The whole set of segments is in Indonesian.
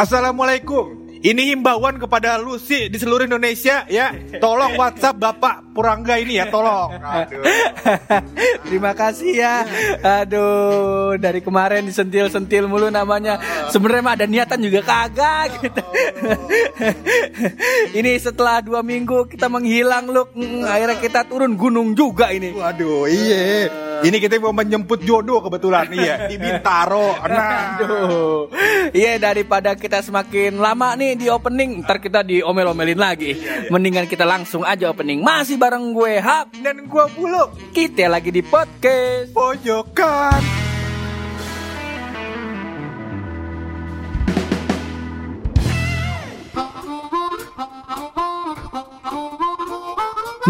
Assalamualaikum. Ini himbauan kepada lu sih di seluruh Indonesia ya. Tolong WhatsApp Bapak Purangga ini ya, tolong. Aduh. Terima kasih ya. Aduh, dari kemarin disentil-sentil mulu namanya. Sebenarnya mah ada niatan juga kagak gitu. ini setelah dua minggu kita menghilang lu, mm, akhirnya kita turun gunung juga ini. Waduh, iya. Ini kita mau menjemput jodoh kebetulan, iya di Bintaro. Nah, Aduh. Iya daripada kita semakin lama nih di opening, ntar kita diomel-omelin lagi. Mendingan kita langsung aja opening. Masih bareng gue Hap. dan gua bulu Kita lagi di podcast. pojokan.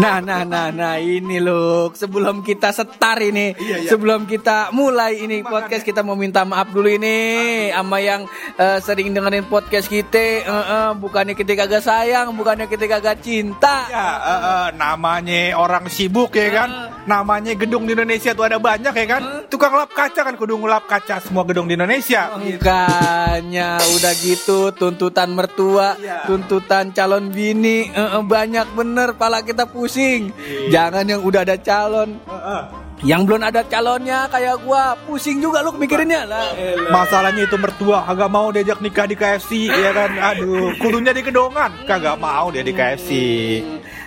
Nah, nah, nah, nah, ini loh. Sebelum kita setar ini, Iya, iya. sebelum kita mulai ini podcast, kita mau minta maaf dulu ini sama yang eh, sering dengerin podcast kita. Eh, eh, bukannya kita kagak sayang, bukannya kita kagak cinta. Ya, eh, eh, namanya orang sibuk ya kan. Namanya gedung di Indonesia tuh ada banyak ya kan. Tukang lap kaca kan kudu ngelap kaca semua gedung di Indonesia. Bukannya udah gitu tuntutan mertua, Iya. tuntutan calon bini eh, eh, banyak bener pala kita pusing. Jangan yang udah ada calon, yang belum ada calonnya kayak gua pusing juga lu mikirinnya lah. Masalahnya itu mertua kagak mau diajak nikah di KFC ya kan. Aduh, kudunya di kedongan. Kagak mau dia di KFC.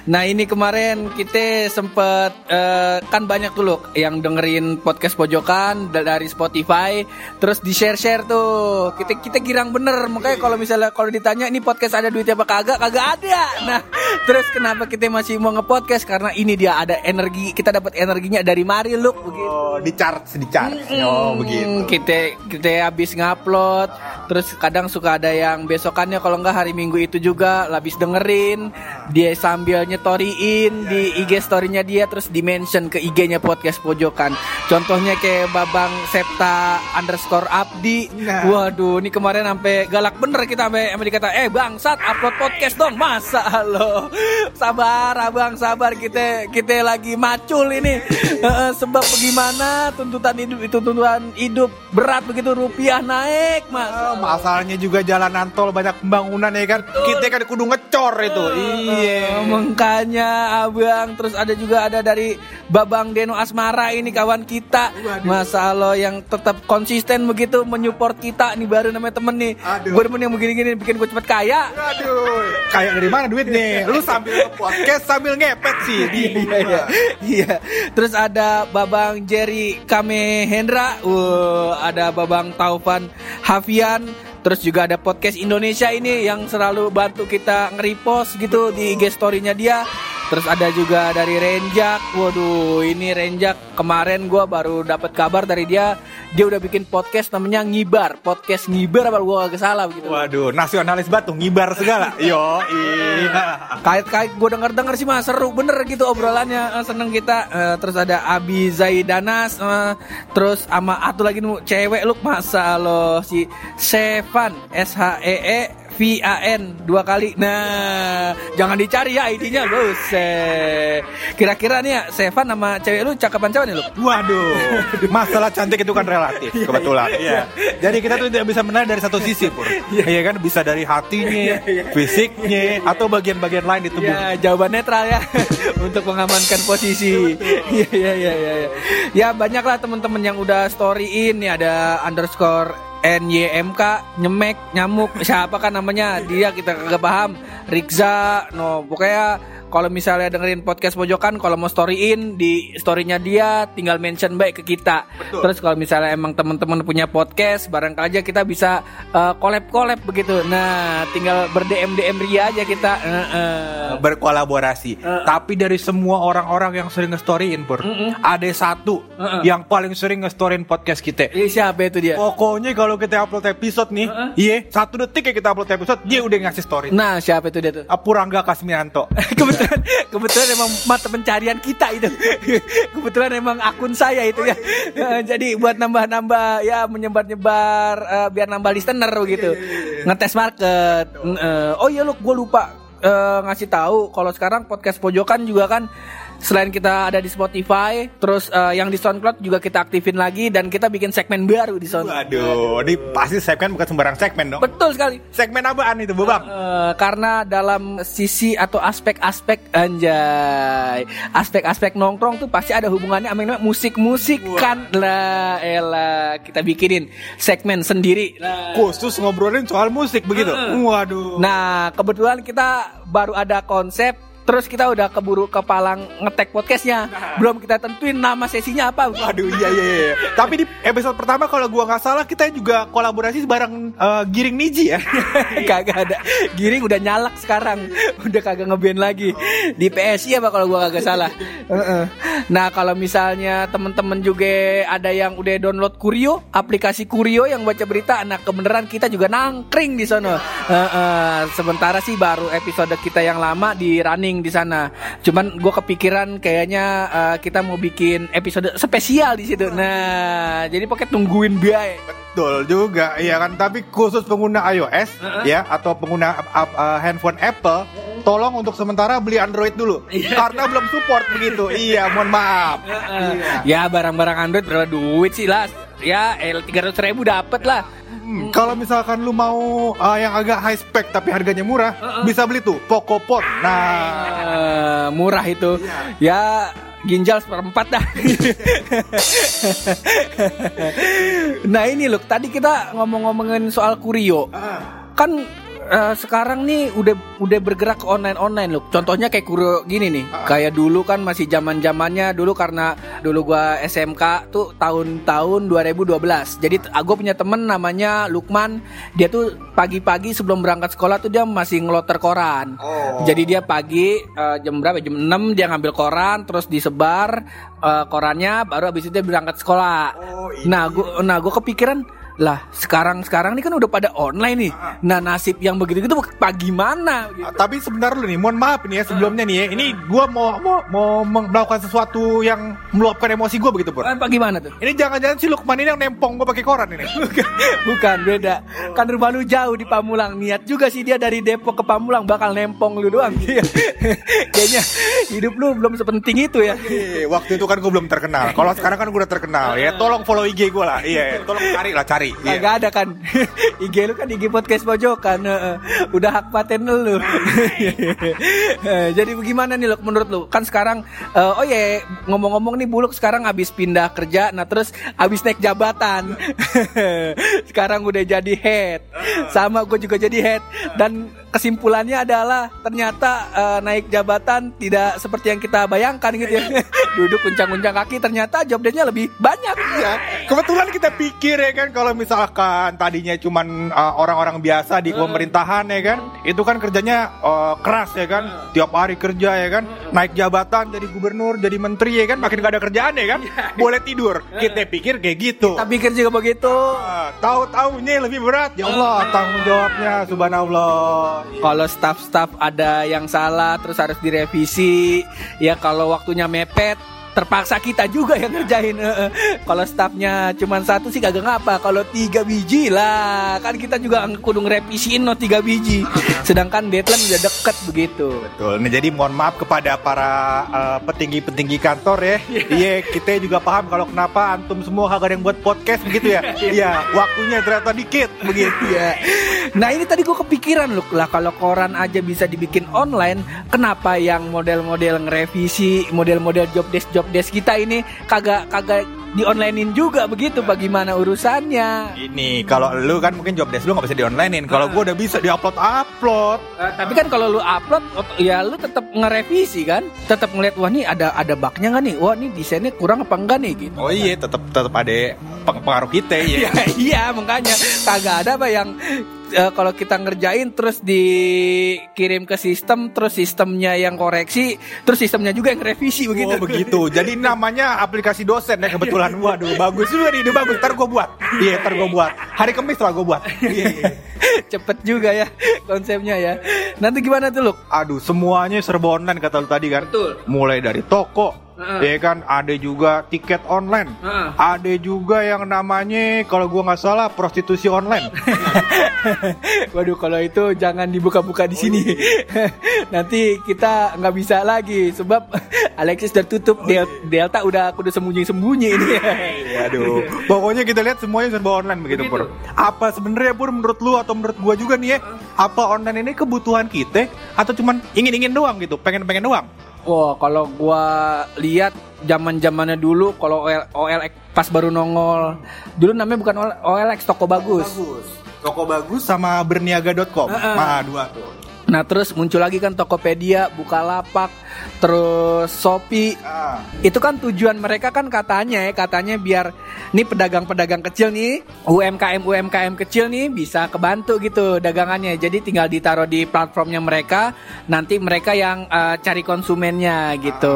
Nah ini kemarin kita sempet eh, kan banyak tuh loh yang dengerin podcast pojokan da- dari Spotify, terus di share share tuh. Kita kita girang bener makanya kalau misalnya kalau ditanya ini podcast ada duitnya apa kagak kagak ada. Nah terus kenapa kita masih mau ngepodcast karena ini dia ada energi kita dapat energinya dari mari look begitu. Oh, di charge, di charge. Oh, Hmm, begitu. Kita kita habis ngupload, terus kadang suka ada yang besokannya kalau nggak hari Minggu itu juga habis dengerin, dia sambil nyetoriin di IG story-nya dia terus di mention ke IG-nya podcast pojokan. Contohnya kayak Babang Septa underscore Abdi. Nah. Waduh, ini kemarin sampai galak bener kita sampai sampai dikata, "Eh, bangsat, upload podcast dong." Masa lo? Sabar, Abang, sabar kita kita lagi macul ini. Sebab bagaimana tuntutan hidup itu tuntutan hidup berat begitu rupiah naik, Mas. Oh, masalahnya juga jalanan tol banyak pembangunan ya kan. Kita kan kudu ngecor itu. Iya. Eh, Makanya abang terus ada juga ada dari Babang Deno Asmara ini kawan kita Masa lo yang tetap konsisten begitu menyupport kita nih baru namanya temen nih Aduh. Demen yang begini-gini bikin gue cepet kaya Aduh, kayak dari mana duitnya? Lu sambil podcast sambil ngepet sih. Iya, iya. Iya. Terus ada Babang Jerry Kame Hendra, uh, ada Babang Taufan Hafian, terus juga ada podcast Indonesia ini yang selalu bantu kita nge-repost gitu di IG story-nya dia. Terus ada juga dari Renjak. Waduh, ini Renjak kemarin gua baru dapat kabar dari dia, dia udah bikin podcast namanya Ngibar. Podcast Ngibar apa gua agak salah begitu. Waduh, nasionalis batu ngibar segala. Yo, iya. Kait-kait gue denger-denger sih mah seru bener gitu obrolannya Eh, seneng kita Eh, terus ada Abi Zaidanas eh, terus sama atu lagi nu cewek lu masa lo si Sevan S H E E V A N dua kali nah jangan dicari ya ID-nya lu se kira-kira nih ya Sevan sama cewek lu cakapan cewek nih lu Waduh, masalah cantik itu kan relatif kebetulan. Iya. Jadi kita tuh tidak bisa menilai dari satu sisi, Pur. Iya kan bisa dari hatinya, fisiknya, atau bagian-bagian lain di tubuh. Ya jawaban netral ya untuk mengamankan posisi. Iya iya iya iya. Ya. ya banyak lah teman-teman yang udah storyin ya ada underscore NYMK nyemek nyamuk siapa kan namanya? Dia kita kagak paham. Rikza no pokoknya kalau misalnya dengerin podcast pojokan kalau mau storyin di storynya dia tinggal mention baik ke kita. Terus kalau misalnya emang teman-teman punya podcast barangkali aja kita bisa eh, collab-collab begitu. Nah tinggal ber DM DM Ria aja kita. Eh, eh. Berkolaborasi. Tapi dari semua orang-orang yang sering nge-storyin, Pur, ada satu yang paling sering nge-storyin podcast kita. Ini siapa itu dia? Pokoknya kalau kita upload episode nih, iya, satu detik ya kita upload episode, dia udah ngasih story. Nah, siapa itu dia tuh? Purangga Kasmianto. kebetulan kebetulan emang mata pencarian kita itu. kebetulan emang akun saya itu ya. Eh, Jadi buat nambah-nambah ya menyebar-nyebar eh, biar nambah listener gitu. Ngetes market. Eh, oh iya lu gue lupa eh, ngasih tahu kalau sekarang podcast pojokan juga kan selain kita ada di Spotify, terus eh, yang di SoundCloud juga kita aktifin lagi dan kita bikin segmen baru di SoundCloud. Waduh, ini pasti segmen bukan sembarang segmen dong. Betul sekali. Segmen apaan itu, Bobam? Eh, karena dalam sisi atau aspek-aspek anjay, aspek-aspek nongkrong tuh pasti ada hubungannya sama musik-musik kan lah, elah kita bikinin segmen sendiri. Lah. Khusus ngobrolin soal musik begitu. Waduh. Nah, kebetulan kita baru ada konsep Terus kita udah keburu kepalang ngetek podcastnya. Belum kita tentuin nama sesinya apa. Waduh, iya iya iya. Tapi di episode pertama kalau gua nggak salah kita juga kolaborasi bareng eh, Giring Niji ya. kagak ada. Giring udah nyalak sekarang. Udah kagak ngeband lagi. Di PSI apa kalau gua kagak salah. Nah kalau misalnya temen-temen juga Ada yang udah download Kurio Aplikasi Kurio yang baca berita Nah kebenaran kita juga nangkring di sono. Heeh. Sementara sih baru episode kita yang lama di running di sana Cuman gue kepikiran kayaknya eh, kita mau bikin episode spesial di situ Nah jadi pakai tungguin biaya Betul juga, iya kan. Tapi khusus pengguna iOS ya atau pengguna uh, uh, handphone Apple, tolong untuk sementara beli Android dulu karena belum support begitu. iya, mohon maaf. Iya. Ya barang-barang Android berapa duit sih lah? Ya L 300 ribu dapet lah. Hmm, kalau misalkan lu mau uh, yang agak high spec tapi harganya murah, bisa beli tuh Pocophone. Nah, Eh, murah itu. Ya ginjal seperempat dah. nah ini loh, tadi kita ngomong-ngomongin soal Kurio. Kan eh, sekarang nih udah udah bergerak ke online online loh. Contohnya kayak Kurio gini nih. Kayak dulu kan masih zaman zamannya dulu karena dulu gua SMK tuh tahun-tahun 2012. Jadi gue punya temen namanya Lukman. Dia tuh pagi-pagi sebelum berangkat sekolah tuh dia masih ngeloter koran. Jadi dia pagi eh, jam berapa? Jam 6 dia ngambil koran terus disebar eh, korannya baru habis itu dia berangkat sekolah. Nah, gua nah gua kepikiran lah sekarang sekarang ini kan udah pada online nih. Nah nasib yang begitu gitu pagi mana? Gitu. Uh, tapi sebentar lu nih, mohon maaf nih ya sebelumnya nih ya. Ini gua mau mau mau meng- melakukan sesuatu yang meluapkan emosi gua begitu, Pur. Eh, Pagi mana tuh? Ini jangan-jangan si Lukman ini yang nempong gua pakai koran ini. Bukan, bukan beda. Kan rumah lu jauh di Pamulang. Niat juga sih dia dari Depok ke Pamulang bakal nempong lu doang. Kayaknya hidup lu belum sepenting itu ya. Waktu itu kan gua belum terkenal. Kalau sekarang kan gua udah terkenal ya. Tolong follow IG gua lah. Iya, tolong cari lah, cari. Iya. Kagak ada kan. IG lu kan IG podcast pojokan. Heeh. Udah hak paten lu. Eh, Jadi bagaimana nih lo menurut lu? Kan sekarang eh, Oh ya ngomong-ngomong nih Buluk sekarang habis pindah kerja Nah terus habis naik jabatan. Sekarang udah jadi head. Sama gue juga jadi head. Dan kesimpulannya adalah Ternyata eh, naik jabatan Tidak seperti yang kita bayangkan gitu ya. Duduk kuncang-kuncang kaki Ternyata job desk-nya lebih banyak Iya. Kebetulan kita pikir ya kan kalau misalkan tadinya cuman uh, orang-orang biasa di pemerintahan ya kan, itu kan kerjanya uh, keras ya kan, tiap hari kerja ya kan, naik jabatan jadi gubernur, jadi menteri ya kan, makin gak ada kerjaan ya kan, boleh tidur. Kita pikir kayak gitu. Kita pikir juga begitu Ah, Tahu-taunya lebih berat. Ya Allah, tanggung jawabnya subhanallah. Kalau staff-staff ada yang salah terus harus direvisi. Ya kalau waktunya mepet terpaksa kita juga yang ngerjain. Heeh. Kalau staffnya cuma satu sih kagak ngapa. Kalau tiga biji lah, kan kita juga kudu ngerevisiin no tiga biji. Sedangkan deadline udah deket begitu. Betul. Nah, jadi mohon maaf kepada para uh, petinggi-petinggi kantor ya. Iya, kita juga paham kalau kenapa antum semua kagak ada yang buat podcast begitu ya. Iya, waktunya ternyata dikit begitu ya. Nah ini tadi gue kepikiran loh lah kalau koran aja bisa dibikin online, kenapa yang model-model ngerevisi, model-model job desk job desk kita ini kagak kagak di onlinein juga begitu? Bagaimana urusannya? Ini kalau lu kan mungkin job desk lu nggak bisa di onlinein. Kalau gua udah bisa di upload upload. Eh, tapi kan kalau lu upload, ya lu tetap ngerevisi kan, tetap ngeliat wah nih ada ada bugnya nggak nih, wah nih desainnya kurang apa enggak nih gitu. Oh iya, tetap tetap ada peng- pengaruh kita ya. Iya makanya kagak ada apa yang eh, kalau kita ngerjain terus dikirim ke sistem terus sistemnya yang koreksi terus sistemnya juga yang revisi begitu. Oh begitu. Jadi namanya aplikasi dosen ya kebetulan. Waduh, bagus juga nih, ide bagus. Ntar gua buat. Iya, ntar gua buat. Hari Kamis lah gua buat. Iya, iya. Cepet juga ya konsepnya ya. Nanti gimana tuh Luk? Aduh, semuanya serba online kata lu tadi kan. Betul. Mulai dari toko, ya kan ada juga tiket online, Heeh. ada juga yang namanya kalau gua nggak salah prostitusi online. Waduh, kalau itu jangan dibuka-buka di sini. Nanti kita nggak bisa lagi sebab Alexis udah tutup Del- Delta udah kudu sembunyi-sembunyi ini. Aduh, pokoknya kita lihat semuanya serba online begitu, Pur. Apa sebenarnya Pur menurut lu atau menurut gua juga nih ya? Apa online ini kebutuhan kita atau cuman ingin-ingin doang gitu, pengen-pengen doang? Wah, kalau gua lihat zaman-zamannya dulu kalau OL, OLX pas baru nongol. Dulu namanya bukan OL- OLX toko bagus. Toko bagus sama berniaga.com. Heeh. Nah, dua tuh. Nah, terus muncul lagi kan Tokopedia, Bukalapak, terus Shopee. Ah. Itu kan tujuan mereka kan katanya ya, katanya biar nih pedagang-pedagang kecil nih, UMKM UMKM kecil nih bisa kebantu gitu dagangannya. Jadi tinggal ditaruh di platformnya mereka, nanti mereka yang eh, cari konsumennya gitu.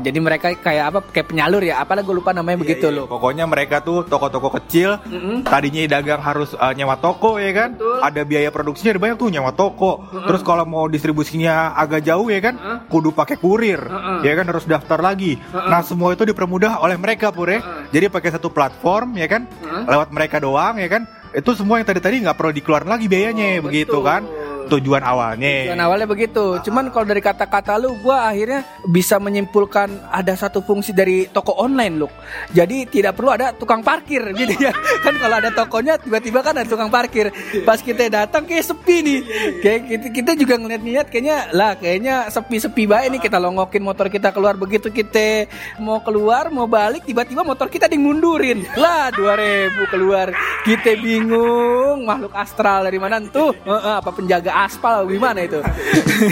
Jadi mereka kayak apa? Kayak penyalur ya. Apalah gue lupa namanya begitu Iya, loh. Pokoknya mereka tuh toko-toko kecil, tadinya dagang harus uh, nyewa toko ya kan, Betul. ada biaya produksinya ada banyak tuh nyewa toko. Terus kalau mau distribusinya agak jauh ya kan, kudu pakai kurir, ya kan harus daftar lagi. Nah semua itu dipermudah oleh mereka pure. Jadi pakai satu platform ya kan, lewat mereka doang ya kan, itu semua yang tadi-tadi nggak perlu dikeluarin lagi biayanya begitu betul. kan. Tujuan awalnya. Tujuan awalnya begitu. Cuman kalau dari kata-kata lu, gua akhirnya bisa menyimpulkan ada satu fungsi dari toko online lu. Jadi tidak perlu ada tukang parkir gitu ya. Kan kalau ada tokonya tiba-tiba kan ada tukang parkir. Pas kita datang kayak sepi nih. Kayak kita, juga ngeliat-ngeliat kayaknya lah kayaknya sepi-sepi baik nih kita longokin motor kita keluar begitu kita mau keluar mau balik tiba-tiba motor kita dimundurin. Lah 2000 keluar. Kita bingung makhluk astral dari mana tuh? Apa penjaga aspal gimana itu?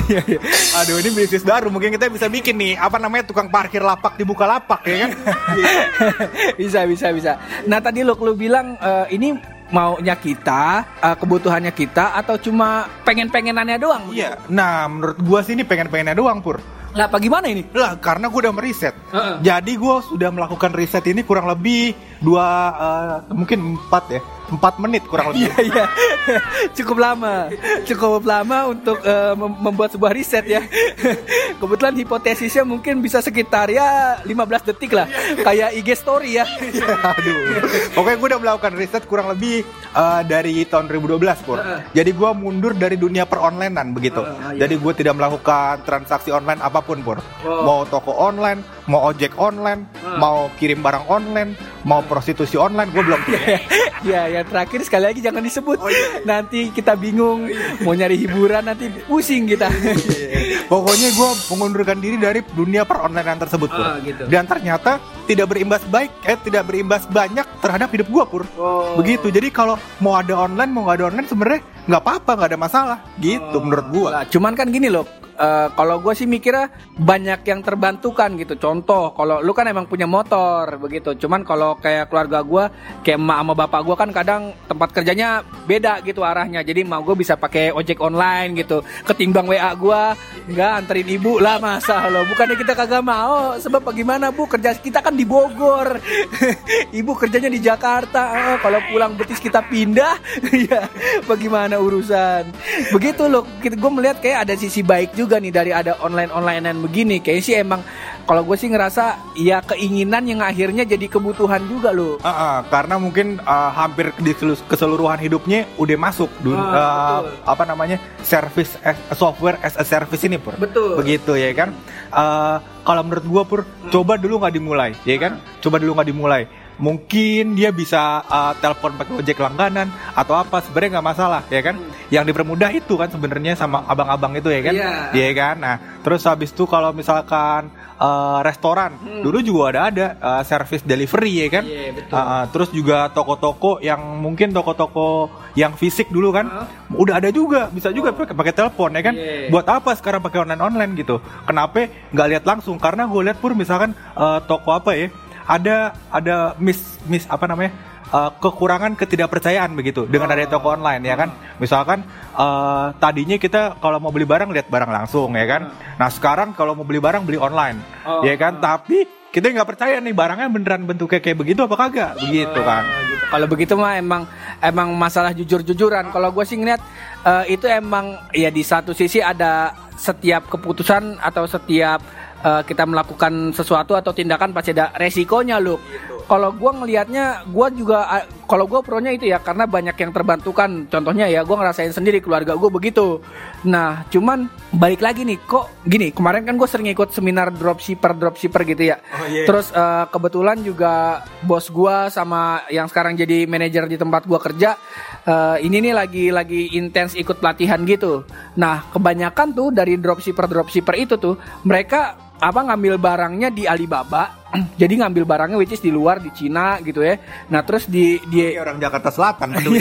Iya, iya. Aduh ini bisnis baru mungkin kita bisa bikin nih apa namanya tukang parkir lapak dibuka lapak ya kan. bisa bisa bisa. Nah tadi lo lu bilang eh, ini maunya kita, eh, kebutuhannya kita atau cuma pengen-pengenannya doang? Iya. Nah menurut gua sih ini pengen-pengennya doang pur. Lah apa gimana ini? Lah karena gue udah meriset. Heeh. Jadi gue sudah melakukan riset ini kurang lebih dua eh, mungkin empat ya, empat menit kurang lebih. Iya iya, cukup lama, cukup lama untuk mem- membuat sebuah riset ya. Kebetulan hipotesisnya mungkin bisa sekitar ya 15 detik lah, kayak IG story ya. Aduh. Pokoknya gue udah melakukan riset kurang lebih eh, dari tahun 2012 pur. Heeh. Jadi gue mundur dari dunia peronlinean begitu. Heeh, iya. Jadi gue tidak melakukan transaksi online apa pun pur. Oh. Mau toko online, mau ojek online, Heeh. mau kirim barang online, mau prostitusi online, gue belum. Ya, yang terakhir sekali lagi jangan disebut. Nanti kita bingung mau nyari hiburan nanti pusing kita. Pokoknya gue mengundurkan diri dari dunia peronlinean tersebut pur. Ah, gitu. Dan ternyata tidak berimbas baik, eh tidak berimbas banyak terhadap hidup gue pur. Oh. Begitu. Jadi kalau mau ada online, mau nggak ada online sebenarnya nggak apa-apa, nggak ada masalah. Gitu menurut gue. Cuman kan gini loh. Eh, kalau gue sih mikirnya banyak yang terbantukan gitu. Contoh, kalau lu kan emang punya motor begitu. Cuman kalau kayak keluarga gue, kayak emak sama bapak gue kan kadang tempat kerjanya beda gitu arahnya. Jadi emak gue bisa pakai ojek online gitu. Ketimbang WA gue, nggak anterin ibu lah masa lo. Bukannya kita kagak mau, sebab bagaimana bu kerja kita kan di Bogor. ibu kerjanya di Jakarta. Oh, kalau pulang betis kita pindah, ya bagaimana urusan? Begitu loh. Gue melihat kayak ada sisi baik juga nih dari ada online onlinean begini. Kayak sih emang kalau gue sih ngerasa ya keinginan yang akhirnya jadi kebutuhan juga loh. Ah, ah, karena mungkin ah, hampir di selu- keseluruhan hidupnya udah masuk dun- Ah, ah, betul. apa namanya service as, software as a service ini pur Betul. begitu ya kan Ah, kalau menurut gua pur coba dulu nggak dimulai ya kan coba dulu nggak dimulai mungkin dia bisa ah, telepon pakai ojek langganan atau apa sebenarnya nggak masalah ya kan? Yang dipermudah itu kan sebenarnya sama abang-abang itu ya kan? Iya. Iya kan? Nah terus habis itu kalau misalkan eh, restoran dulu juga ada ada eh, service delivery ya kan? Iya, betul. Ah, terus juga toko-toko yang mungkin toko-toko yang fisik dulu kan? Udah ada juga bisa juga pakai pakai telepon ya kan? Iya. buat apa sekarang pakai online online gitu? Kenapa nggak lihat langsung? Karena gue lihat pur misalkan eh, toko apa ya ada ada miss miss apa namanya eh, kekurangan ketidakpercayaan begitu dengan Oh. ada toko online ya kan misalkan eh, tadinya kita kalau mau beli barang lihat barang langsung ya kan nah sekarang kalau mau beli barang beli online Oh. ya kan tapi kita nggak percaya nih barangnya beneran bentuknya kayak begitu apa kagak begitu kan gitu. Kalau begitu mah emang emang masalah jujur-jujuran. Kalau gue sih ngeliat eh, itu emang ya di satu sisi ada setiap keputusan atau setiap eh, kita melakukan sesuatu atau tindakan pasti ada resikonya loh. Kalau gua ngelihatnya, gua juga kalau gua pronya itu ya karena banyak yang terbantukan. Contohnya ya, gua ngerasain sendiri keluarga gua begitu. Nah, cuman balik lagi nih, kok gini? Kemarin kan gue sering ikut seminar dropshipper dropshipper gitu ya. Oh, iya. Terus eh, kebetulan juga bos gua sama yang sekarang jadi manajer di tempat gua kerja eh, ini nih lagi lagi intens ikut pelatihan gitu. Nah, kebanyakan tuh dari dropshipper dropshipper itu tuh mereka apa ngambil barangnya di Alibaba. jadi ngambil barangnya which is di luar di Cina gitu ya. Nah, terus di di orang Jakarta Selatan aduh.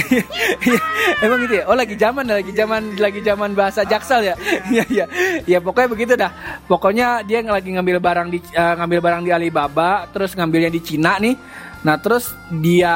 Emang gitu ya? Oh lagi zaman lagi zaman lagi zaman bahasa Jaksel ya. Iya iya. Ya pokoknya begitu dah. Pokoknya dia lagi ngambil barang di eh, ngambil barang di Alibaba, terus ngambilnya di Cina nih. Nah terus dia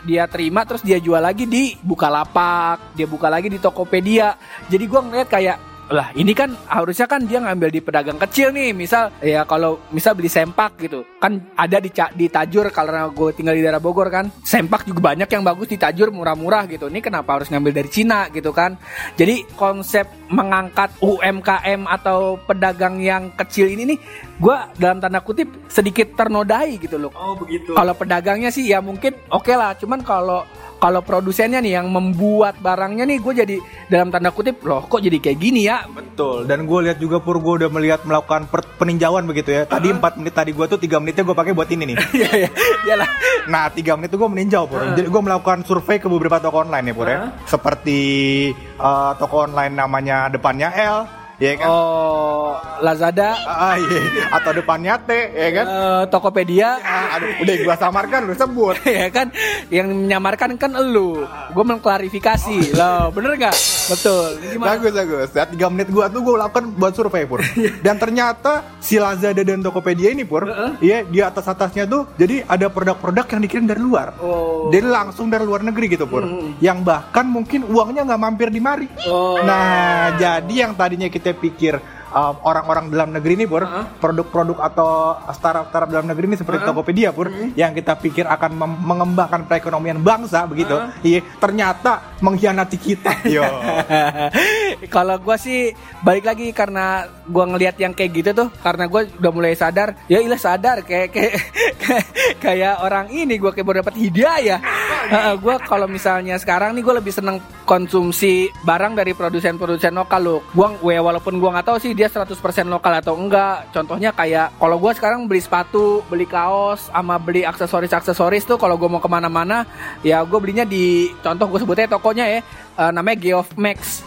dia terima terus dia jual lagi di Bukalapak, dia buka lagi di Tokopedia. Jadi gua ngeliat kayak lah ini kan harusnya kan dia ngambil di pedagang kecil nih misal ya kalau misal beli sempak gitu. Kan ada di di Tajur karena gue tinggal di daerah Bogor kan. Sempak juga banyak yang bagus di Tajur murah-murah gitu. Ini kenapa harus ngambil dari Cina gitu kan? Jadi konsep mengangkat UMKM atau pedagang yang kecil ini nih gue dalam tanda kutip sedikit ternodai gitu loh. Oh begitu. kalau pedagangnya sih ya mungkin oke lah. Cuman kalau kalau produsennya nih yang membuat barangnya nih gue jadi dalam tanda kutip loh kok jadi kayak gini ya Betul. Dan gue lihat juga pur gue udah melihat melakukan per- peninjauan begitu ya. Tadi 4 menit tadi gue tuh 3 menitnya gue pakai buat ini nih. Iya iya iyalah Nah, 3 menit itu gue meninjau pur. Jadi gue melakukan survei ke beberapa toko online ya pur ya. Seperti eh, toko online namanya depannya L, ya kan? oh Lazada Ah, iya. Atau depannya T, ya kan? eh, Tokopedia Ah, aduh, udah gue samarkan, lu sebut. ya kan yang menyamarkan kan elu gue mengklarifikasi loh bener nggak betul gimana Bagus bagus. Ya, 3 menit gua tuh gua lakukan buat survei pur. Dan ternyata si Lazada dan Tokopedia ini pur, iya di atas atasnya tuh jadi ada produk-produk yang dikirim dari luar. Oh. Jadi langsung dari luar negeri gitu pur. Yang bahkan mungkin uangnya nggak mampir di mari. Oh. Nah jadi yang tadinya kita pikir um, orang-orang dalam negeri ini pur, produk-produk atau startup-startup dalam negeri ini seperti Tokopedia pur, yang kita pikir akan mem- mengembangkan perekonomian bangsa begitu, iya ternyata mengkhianati kita. Yo. Kalau gua sih balik lagi karena gua ngelihat yang kayak gitu tuh karena gua udah mulai sadar ya ilah sadar kayak kayak kayak, kayak orang ini gua kayak baru dapat hidayah. Heeh, gua kalau misalnya sekarang nih gua lebih seneng konsumsi barang dari produsen-produsen lokal loh. Gua walaupun gua nggak tahu sih dia 100% lokal atau enggak. Contohnya kayak kalau gua sekarang beli sepatu, beli kaos, sama beli aksesoris-aksesoris tuh kalau gua mau ke mana-mana ya gue belinya di contoh gue sebutnya tokonya ya eh, namanya Geof Max.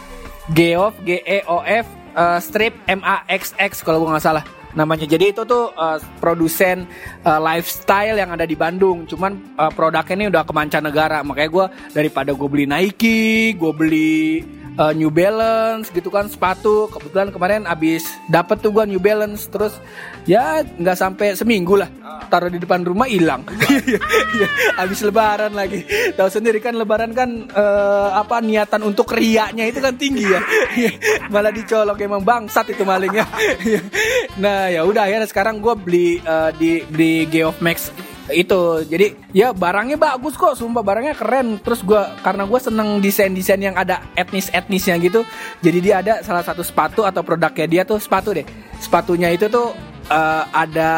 Geof G E O F eh, strip M A X X kalau gue nggak salah namanya. Jadi itu tuh eh, produsen eh, lifestyle yang ada di Bandung. Cuman eh, produknya ini udah ke mancanegara. Makanya gue daripada gue beli Nike, gue beli eh, New Balance gitu kan sepatu. Kebetulan kemarin abis dapet tuh gue New Balance terus ya nggak sampai seminggu lah taruh di depan rumah hilang. Abis lebaran lagi. Tahu sendiri kan lebaran kan eh, apa niatan untuk riaknya itu kan tinggi ya. Malah dicolok emang bangsat itu malingnya. Nah, ya udah akhirnya sekarang gue beli eh, di di Geof Max itu jadi ya barangnya bagus kok sumpah barangnya keren. Terus gua karena gue seneng desain desain yang ada etnis etnisnya gitu jadi dia ada salah satu sepatu atau produknya dia tuh sepatu deh. Sepatunya itu tuh eh, ada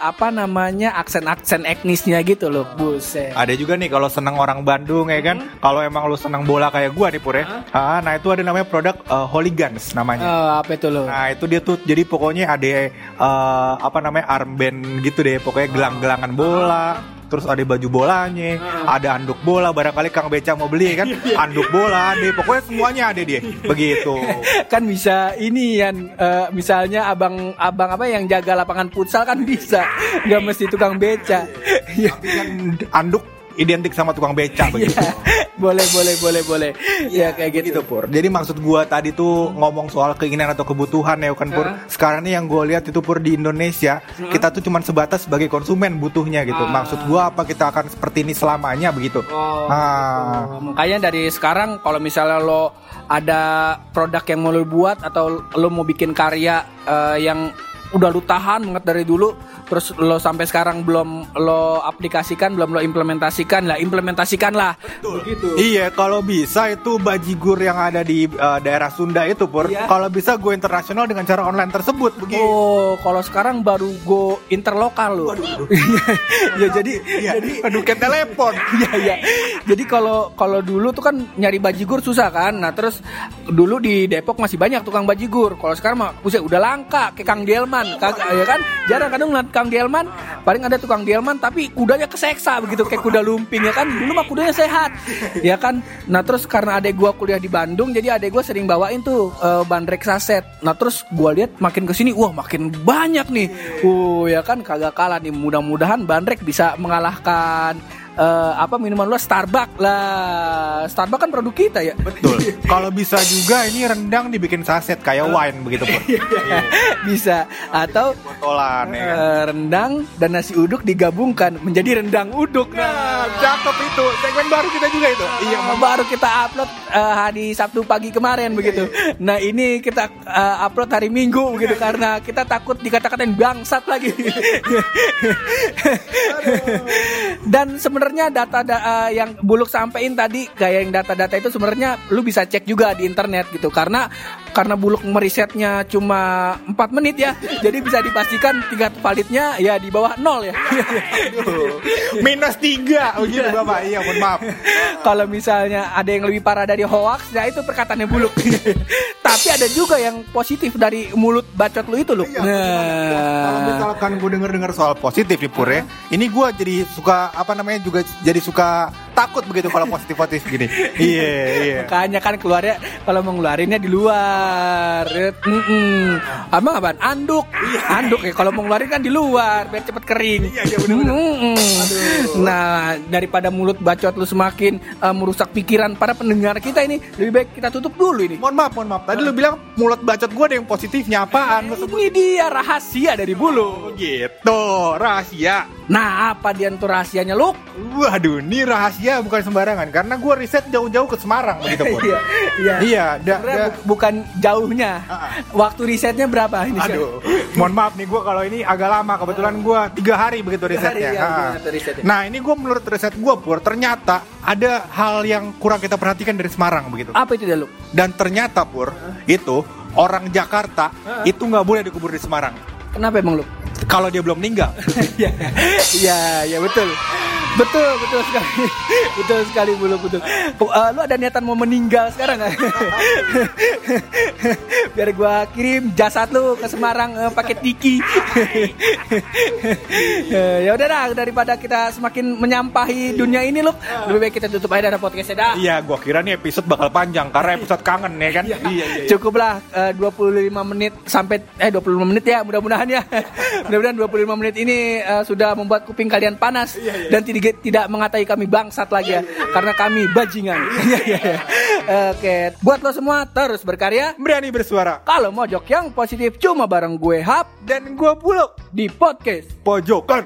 apa namanya aksen-aksen etnisnya gitu loh buset Ada juga nih kalau senang orang Bandung ya kan. Kalau emang lu senang bola kayak gua nih Pur ya. Ah, nah itu ada namanya produk uh, Hooligans namanya. Eh, apa itu loh Nah itu dia tuh jadi pokoknya ada eh, apa namanya armband gitu deh pokoknya gelang-gelangan bola terus ada baju bolanya ada anduk bola barangkali Kang Beca mau beli kan? Anduk bola deh pokoknya semuanya ada dia. Begitu. Kan bisa ini yang eh, misalnya abang abang apa yang jaga lapangan futsal kan bisa. Nggak mesti tukang beca. Iya. tapi kan anduk identik sama tukang beca begitu Iya. boleh boleh boleh boleh ya kayak gitu gitu Pur. Jadi maksud gua tadi tuh ngomong soal keinginan atau kebutuhan ya kan Pur. Sekarang nih yang gua lihat itu Pur di Indonesia kita tuh cuman sebatas sebagai konsumen butuhnya gitu. Maksud gua apa kita akan seperti ini selamanya begitu. Oh, Ah. gitu. Makanya dari sekarang kalau misalnya lo ada produk yang mau lo buat atau lo mau bikin karya eh, yang udah lu tahan banget dari dulu terus lo sampai sekarang belum lo aplikasikan belum lo implementasikan lah implementasikan lah begitu Iya, kalau bisa itu bajigur yang ada di uh, daerah Sunda itu pur. Iya. Kalau bisa go internasional dengan cara online tersebut begitu. Oh, kalau sekarang baru go interlokal lo. ya jadi Iya, jadi aduh kayak telepon. Iya iya. Jadi kalau kalau dulu tuh kan nyari bajigur susah kan. Nah terus dulu di Depok masih banyak tukang bajigur. Kalau sekarang mah udah langka kayak Kang Dielman. Kagak ya kan? Jarang kadang ngeliat Kang Dielman paling ada tukang Dielman tapi kudanya keseksa begitu kayak kuda lumping ya kan. Dulu mah kudanya sehat. Ya kan? Nah terus karena adek gua kuliah di Bandung jadi adek gua sering bawain tuh eh, bandrek saset. Nah terus gua lihat makin ke sini wah makin banyak nih. Uh ya kan kagak kalah nih. Mudah-mudahan bandrek bisa mengalahkan eh, apa minuman lu Starbucks lah. Starbucks kan produk kita ya. Betul. Kalau bisa juga ini rendang dibikin saset kayak wine begitu pur. Bisa atau Botolan ya eh, rendang dan nasi uduk digabungkan menjadi rendang uduk. Nah, cakep itu. Segmen baru kita juga itu. Iya, baru kita upload eh, hari Sabtu pagi kemarin begitu. Nah ini kita eh, upload hari Minggu begitu karena kita takut dikata-katain bangsat lagi. Dan sebenarnya data da- eh, yang buluk sampein tadi kayak yang data-data itu sebenarnya lu bisa cek juga di internet gitu. Karena karena buluk merisetnya cuma 4 menit ya. Jadi bisa dipastikan tingkat validnya ya di bawah nol ya. Minus tiga begitu bapak. Iya, mohon maaf. Kalau misalnya ada yang lebih parah dari hoax, ya itu perkataannya buluk. Tapi ada juga yang positif dari mulut bacot lu itu lu. Iya, Kalau Nah, misalkan gue denger-denger soal positif nih Pur ya, ini gue jadi suka apa namanya juga jadi suka takut begitu kalau positif-positif gini. Iya, iya. makanya kan keluarnya kalau mau ngeluarinnya di luar. Mm-mm. Abang apaan? Anduk. Anduk ya kalau mau ngeluarin kan di luar biar cepet kering. Mm-mm. Nah, daripada mulut bacot lu semakin eh, merusak pikiran para pendengar kita ini, lebih baik kita tutup dulu ini. Mohon maaf, mohon maaf. Tadi lu bilang mulut bacot gue ada yang positifnya apaan? Sebut Ini dia rahasia dari bulu. gitu, rahasia. Nah, apa dia tuh rahasianya, Luk? Waduh, ini rahasia bukan sembarangan karena gue riset jauh-jauh ke Semarang begitu Pur. Iya, iya. Iya, da, da- bu- bukan jauhnya. Ah, Waktu risetnya berapa ini? Aduh, mohon maaf nih gue kalau ini agak lama kebetulan gue tiga hari begitu Tiga hari, risetnya. ya, gimana tuh risetnya? Nah ini gue menurut riset gue pur ternyata ada hal yang kurang kita perhatikan dari Semarang begitu. Apa itu dia, Luk? Dan ternyata pur itu orang Jakarta itu nggak boleh dikubur di Semarang Kenapa emang, Luk? kalau dia belum meninggal. Iya, iya, iya betul. Betul, betul sekali. betul sekali bulu betul. Uh, lu ada niatan mau meninggal sekarang nggak? Biar gua kirim jasad lu ke Semarang eh, pakai tiki. Eh, ya udah dah daripada kita semakin menyampahi dunia ini lu, lebih baik kita tutup aja dah podcastnya dah. Iya, gue kira nih episode bakal panjang karena episode kangen ya kan. Iya, iya. Cukuplah eh, 25 menit sampai eh 25 menit ya mudah-mudahan ya. mudah-mudahan 25 menit ini eh, sudah membuat kuping kalian panas dan tidak tidak mengatai kami bangsat lagi ya karena kami bajingan. Iya, iya, iya. Oke, buat lo semua terus berkarya. Berani bersuara Kalau mojok yang positif cuma bareng gue Hap dan gue buluk di podcast pojokan.